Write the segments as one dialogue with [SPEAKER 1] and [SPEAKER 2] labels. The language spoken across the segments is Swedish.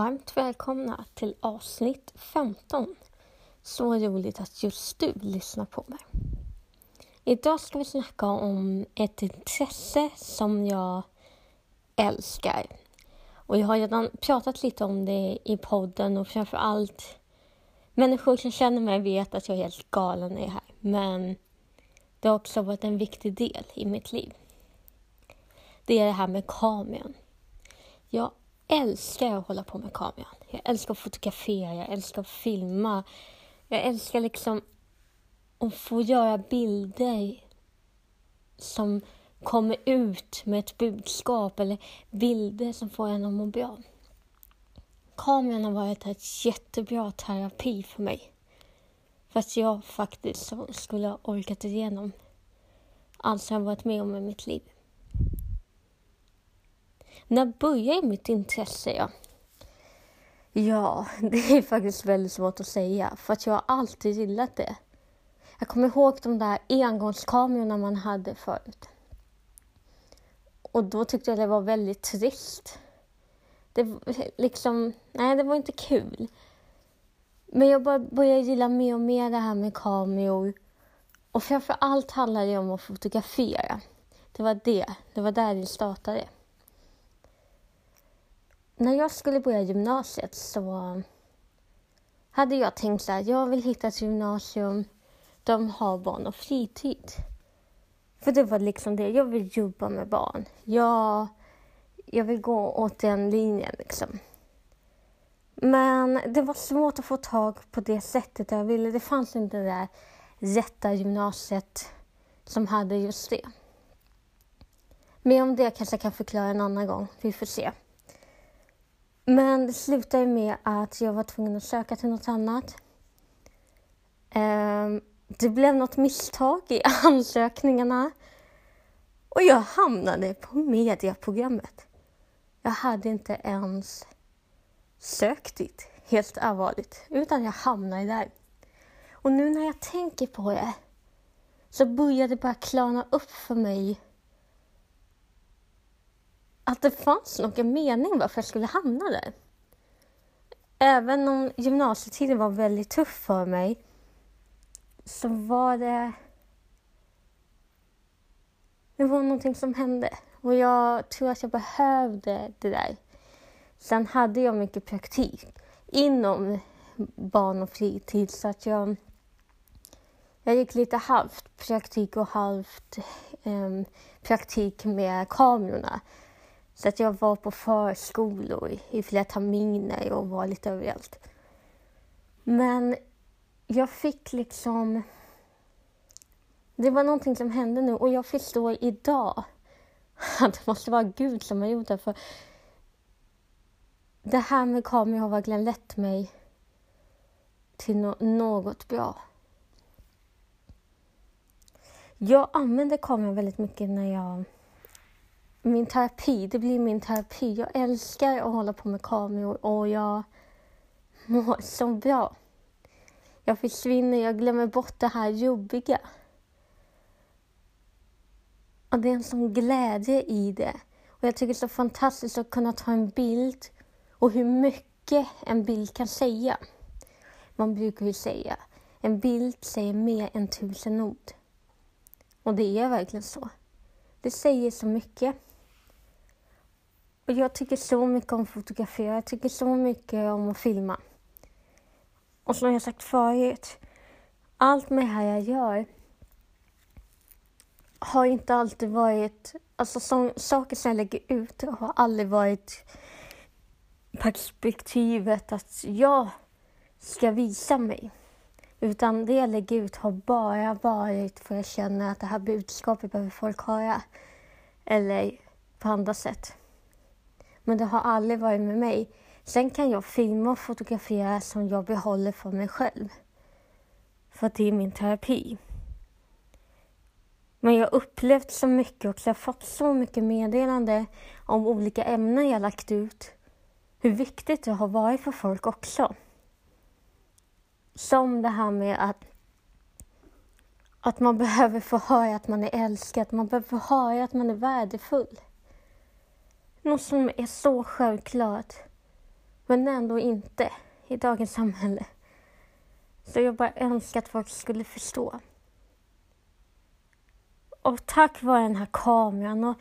[SPEAKER 1] Varmt välkomna till avsnitt 15. Så roligt att just du lyssnar på mig. Idag ska vi snacka om ett intresse som jag älskar. Och jag har redan pratat lite om det i podden och framför allt människor som känner mig vet att jag är helt galen i det här. Men det har också varit en viktig del i mitt liv. Det är det här med kameran. Jag älskar att hålla på med kameran. Jag älskar att fotografera, jag älskar att filma. Jag älskar liksom att få göra bilder som kommer ut med ett budskap eller bilder som får en att må bra. Kameran har varit ett jättebra terapi för mig. Fast jag faktiskt skulle ha orkat igenom allt som jag varit med om i mitt liv. När började mitt intresse? Ja? ja, det är faktiskt väldigt svårt att säga för att jag har alltid gillat det. Jag kommer ihåg de där engångskamerorna man hade förut. Och då tyckte jag det var väldigt trist. Det liksom, nej det var inte kul. Men jag började gilla mer och mer det här med kameror. Och framför allt handlade det om att fotografera. Det var det, det var där det startade när jag skulle börja gymnasiet så hade jag tänkt att jag vill hitta ett gymnasium där de har barn och fritid. För det var liksom det, jag vill jobba med barn. Jag, jag vill gå åt den linjen liksom. Men det var svårt att få tag på det sättet jag ville. Det fanns inte det där rätta gymnasiet som hade just det. Men om det kanske jag kan förklara en annan gång. Vi får se. Men det slutade med att jag var tvungen att söka till något annat. Ehm, det blev något misstag i ansökningarna och jag hamnade på mediaprogrammet. Jag hade inte ens sökt dit, helt allvarligt, utan jag hamnade där. Och nu när jag tänker på det så börjar det bara klarna upp för mig att det fanns någon mening varför jag skulle hamna där. Även om gymnasietiden var väldigt tuff för mig så var det... Det var någonting som hände och jag tror att jag behövde det där. Sen hade jag mycket praktik inom barn och fritid så att jag jag gick lite halvt praktik och halvt eh, praktik med kamerorna. Så att jag var på förskolor i flera terminer och var lite överallt. Men jag fick liksom... Det var någonting som hände nu och jag förstår idag att det måste vara Gud som har gjort det. För det här med kameror har verkligen lett mig till no något bra. Jag använder kameran väldigt mycket när jag min terapi, det blir min terapi. Jag älskar att hålla på med kameror och jag mår så bra. Jag försvinner, jag glömmer bort det här jobbiga. Och det är en sån glädje i det. Och jag tycker det är så fantastiskt att kunna ta en bild och hur mycket en bild kan säga. Man brukar ju säga, en bild säger mer än tusen ord. Och det är verkligen så. Det säger så mycket. Och jag tycker så mycket om att fotografera. Jag tycker så mycket om att filma. Och som jag sagt förut, allt med det här jag gör har inte alltid varit... Alltså som, saker som jag lägger ut har aldrig varit perspektivet att jag ska visa mig. Utan det jag lägger ut har bara varit för att jag känner att det här budskapet behöver folk höra. Eller på andra sätt. Men det har aldrig varit med mig. Sen kan jag filma och fotografera som jag behåller för mig själv. För det är min terapi. Men jag har upplevt så mycket och jag har fått så mycket meddelande om olika ämnen jag lagt ut. Hur viktigt det har varit för folk också. Som det här med att, att man behöver få höra att man är älskad, man behöver få höra att man är värdefull. Något som är så självklart. Men ändå inte i dagens samhälle. Så jag bara önskar att folk skulle förstå. Och tack vare den här kameran och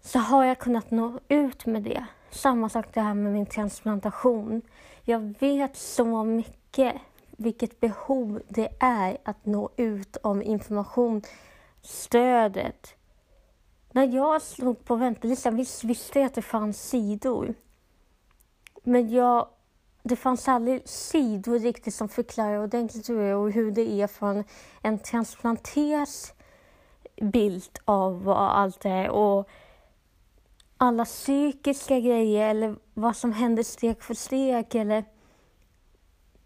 [SPEAKER 1] så har jag kunnat nå ut med det. Samma sak det här med min transplantation. Jag vet så mycket vilket behov det är att nå ut om information, stödet. När jag slog på väntelistan visst visste jag att det fanns sidor. Men jag, det fanns aldrig sidor riktigt som förklarar ordentligt hur det är och hur det är från en transplanters bild av vad allt är och alla psykiska grejer eller vad som händer steg för steg eller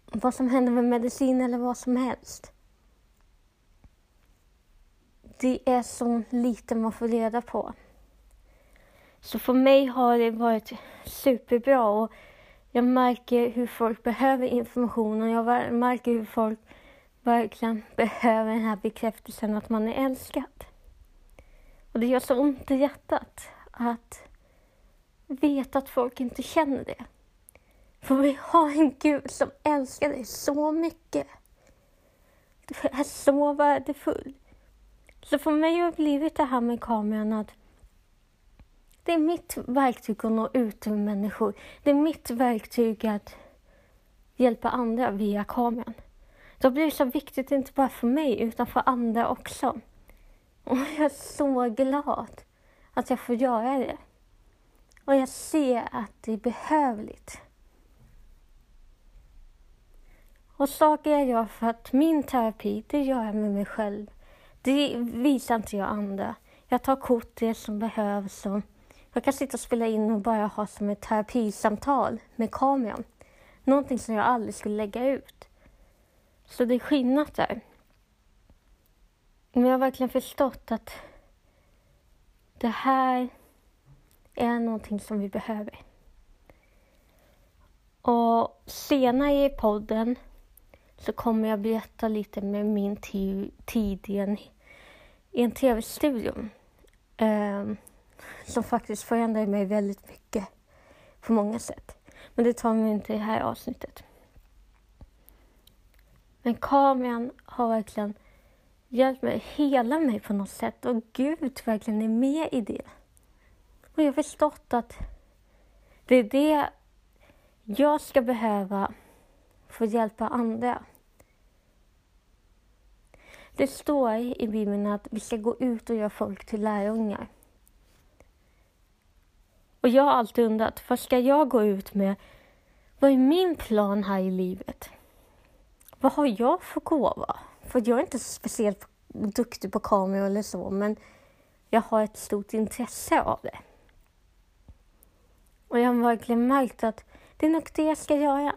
[SPEAKER 1] vad som händer med medicin eller vad som helst. Det är så lite man får reda på. Så för mig har det varit superbra och jag märker hur folk behöver information och jag märker hur folk verkligen behöver den här bekräftelsen att man är älskad. Och det gör så ont i hjärtat att veta att folk inte känner det. För vi har en Gud som älskar dig så mycket. Du är så värdefull. Så för mig har det blivit det här med kameran att det är mitt verktyg att nå ut till människor. Det är mitt verktyg att hjälpa andra via kameran. Då blir det så viktigt, inte bara för mig, utan för andra också. Och jag är så glad att jag får göra det. Och jag ser att det är behövligt. Och saker jag gör för att min terapi, det gör jag med mig själv. Det visar inte jag andra. Jag tar kort det som behövs. Och jag kan sitta och spela in och bara ha som ett terapisamtal med kameran. Någonting som jag aldrig skulle lägga ut. Så det är skillnad där. Men jag har verkligen förstått att det här är någonting som vi behöver. Och senare i podden så kommer jag berätta lite med min tid i en, i en tv-studio. Eh, som faktiskt förändrade mig väldigt mycket på många sätt. Men det tar vi inte i det här avsnittet. Men kameran har verkligen hjälpt mig, hela mig på något sätt och Gud verkligen är med i det. Och jag har förstått att det är det jag ska behöva för att hjälpa andra. Det står i Bibeln att vi ska gå ut och göra folk till lärjungar. Och jag har alltid undrat, vad ska jag gå ut med? Vad är min plan här i livet? Vad har jag för gåva? För jag är inte speciellt duktig på kameror eller så, men jag har ett stort intresse av det. Och jag har verkligen märkt att det är nog det jag ska göra.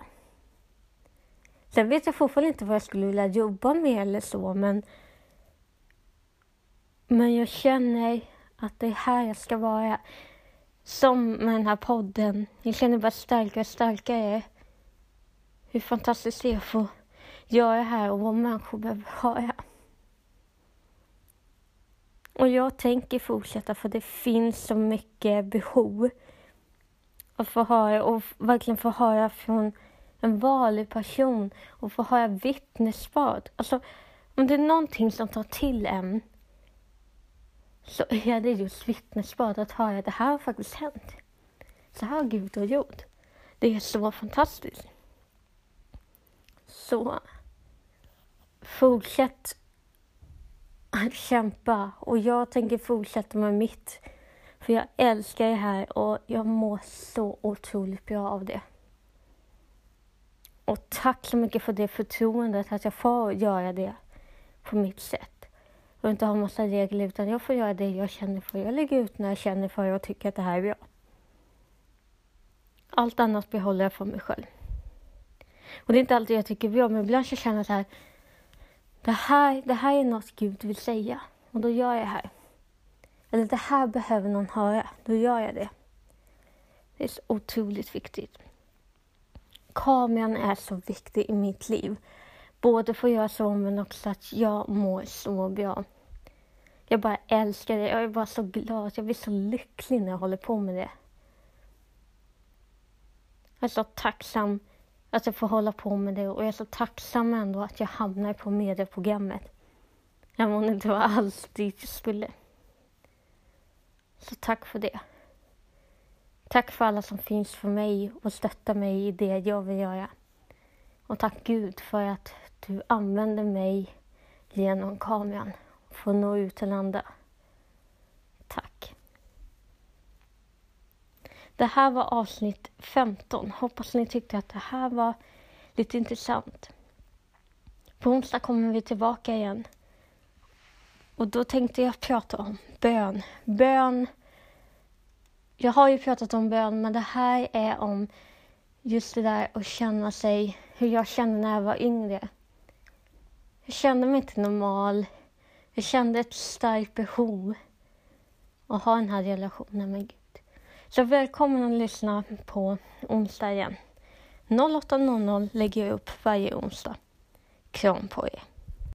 [SPEAKER 1] Sen vet jag fortfarande inte vad jag skulle vilja jobba med eller så, men men jag känner att det är här jag ska vara. Som med den här podden. Jag känner bara starkare och starkare hur fantastiskt det är att få göra det här och vad människor behöver höra. Och jag tänker fortsätta för det finns så mycket behov att få höra och verkligen få höra från en vanlig person och få höra vittnesbörd. Alltså, om det är någonting som tar till en så är det just vittnesbörd att höra att det här har faktiskt hänt. Så här har Gud har gjort. Det är så fantastiskt. Så fortsätt att kämpa och jag tänker fortsätta med mitt. För jag älskar det här och jag mår så otroligt bra av det. Och tack så mycket för det förtroendet att jag får göra det på mitt sätt. Och inte ha massa regler utan jag får göra det jag känner för. Jag lägger ut när jag känner för och tycker att det här är bra. Allt annat behåller jag för mig själv. Och det är inte alltid jag tycker bra, men ibland så känner jag så här. Det här, det här är något Gud vill säga och då gör jag det här. Eller det här behöver någon höra, då gör jag det. Det är så otroligt viktigt. Kameran är så viktig i mitt liv. Både för att göra så, men också att jag mår så bra. Jag bara älskar det. Jag är bara så glad. Jag blir så lycklig när jag håller på med det. Jag är så tacksam att jag får hålla på med det och jag är så tacksam ändå att jag hamnar på medieprogrammet. Även om det inte var alls dit jag skulle. Så tack för det. Tack för alla som finns för mig och stöttar mig i det jag vill göra. Och tack Gud för att du använder mig genom kameran för att nå ut till andra. Tack. Det här var avsnitt 15. Hoppas ni tyckte att det här var lite intressant. På onsdag kommer vi tillbaka igen. Och då tänkte jag prata om bön. Bön. Jag har ju pratat om bön, men det här är om just det där att känna sig, hur jag kände när jag var yngre. Jag kände mig inte normal. Jag kände ett starkt behov att ha den här relationen med Gud. Så välkommen att lyssna på onsdag igen. 08.00 lägger jag upp varje onsdag. Kram på er.